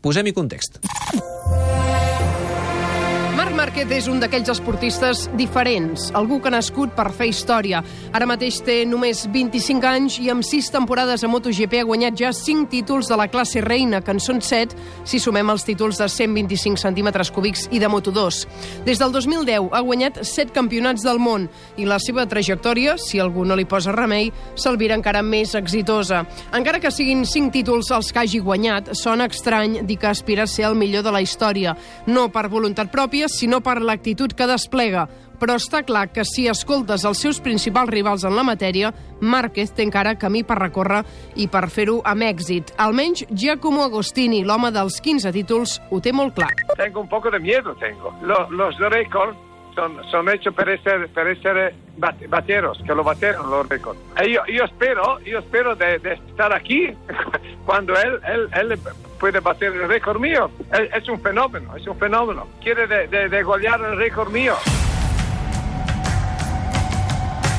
Posem-hi context. Márquez és un d'aquells esportistes diferents, algú que ha nascut per fer història. Ara mateix té només 25 anys i amb 6 temporades a MotoGP ha guanyat ja 5 títols de la classe reina, que en són 7 si sumem els títols de 125 centímetres cúbics i de Moto2. Des del 2010 ha guanyat 7 campionats del món i la seva trajectòria, si algú no li posa remei, s'alvira encara més exitosa. Encara que siguin 5 títols els que hagi guanyat, sona estrany dir que aspira a ser el millor de la història, no per voluntat pròpia, sinó per l'actitud que desplega. Però està clar que si escoltes els seus principals rivals en la matèria, Márquez té encara camí per recórrer i per fer-ho amb èxit. Almenys Giacomo Agostini, l'home dels 15 títols, ho té molt clar. Tengo un poco de miedo, tengo. Lo- los récords son, son hechos para ser, para ser bat- bateros, que lo bateron los récords. E yo, yo espero, yo espero de, de estar aquí cuando él, él, él puede bater el récord mío. Es, un fenómeno, es un fenómeno. Quiere de, de, el récord mío.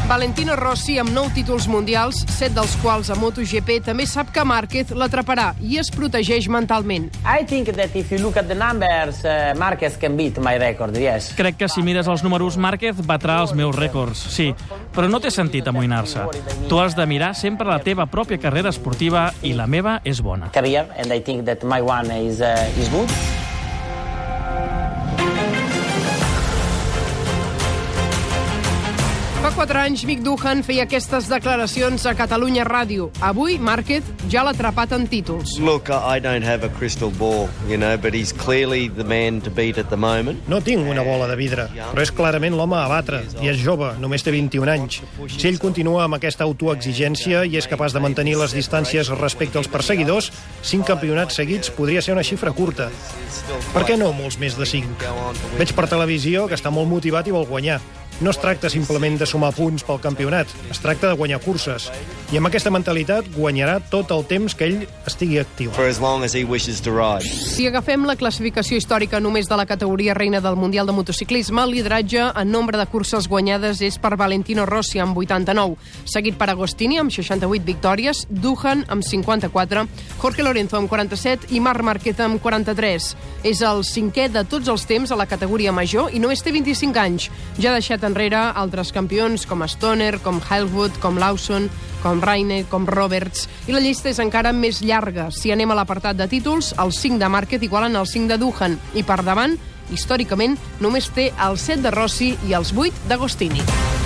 Valentino Rossi amb 9 títols mundials, 7 dels quals a MotoGP, també sap que Márquez l'atraparà i es protegeix mentalment. I think that if you look at the numbers, uh, Marquez can beat my record, yes. Crec que si mires els números, Márquez batrà els meus rècords, sí. Però no té sentit amoïnar-se. Tu has de mirar sempre la teva pròpia carrera esportiva i la meva és bona. Career, and I think that my one is, uh, is good. Fa 4 anys, Mick Duhan feia aquestes declaracions a Catalunya Ràdio. Avui, Márquez ja l'ha atrapat en títols. Look, I don't have a crystal ball, you know, but he's clearly the man to beat at the moment. No tinc una bola de vidre, però és clarament l'home a batre, i és jove, només té 21 anys. Si ell continua amb aquesta autoexigència i és capaç de mantenir les distàncies respecte als perseguidors, 5 campionats seguits podria ser una xifra curta. Per què no molts més de 5? Veig per televisió que està molt motivat i vol guanyar. No es tracta simplement de sumar punts pel campionat, es tracta de guanyar curses. I amb aquesta mentalitat guanyarà tot el temps que ell estigui actiu. For as long as he wishes to ride. Si agafem la classificació històrica només de la categoria reina del Mundial de Motociclisme, el lideratge en nombre de curses guanyades és per Valentino Rossi amb 89, seguit per Agostini amb 68 victòries, Duhan amb 54, Jorge Lorenzo amb 47 i Marc Márquez amb 43. És el cinquè de tots els temps a la categoria major i només té 25 anys. Ja ha deixat enrere altres campions com Stoner, com Hellwood, com Lawson, com Raine, com Roberts, i la llista és encara més llarga. Si anem a l'apartat de títols, els 5 de Márquez igualen els 5 de Duhan, i per davant, històricament, només té el 7 de Rossi i els 8 d'Agostini.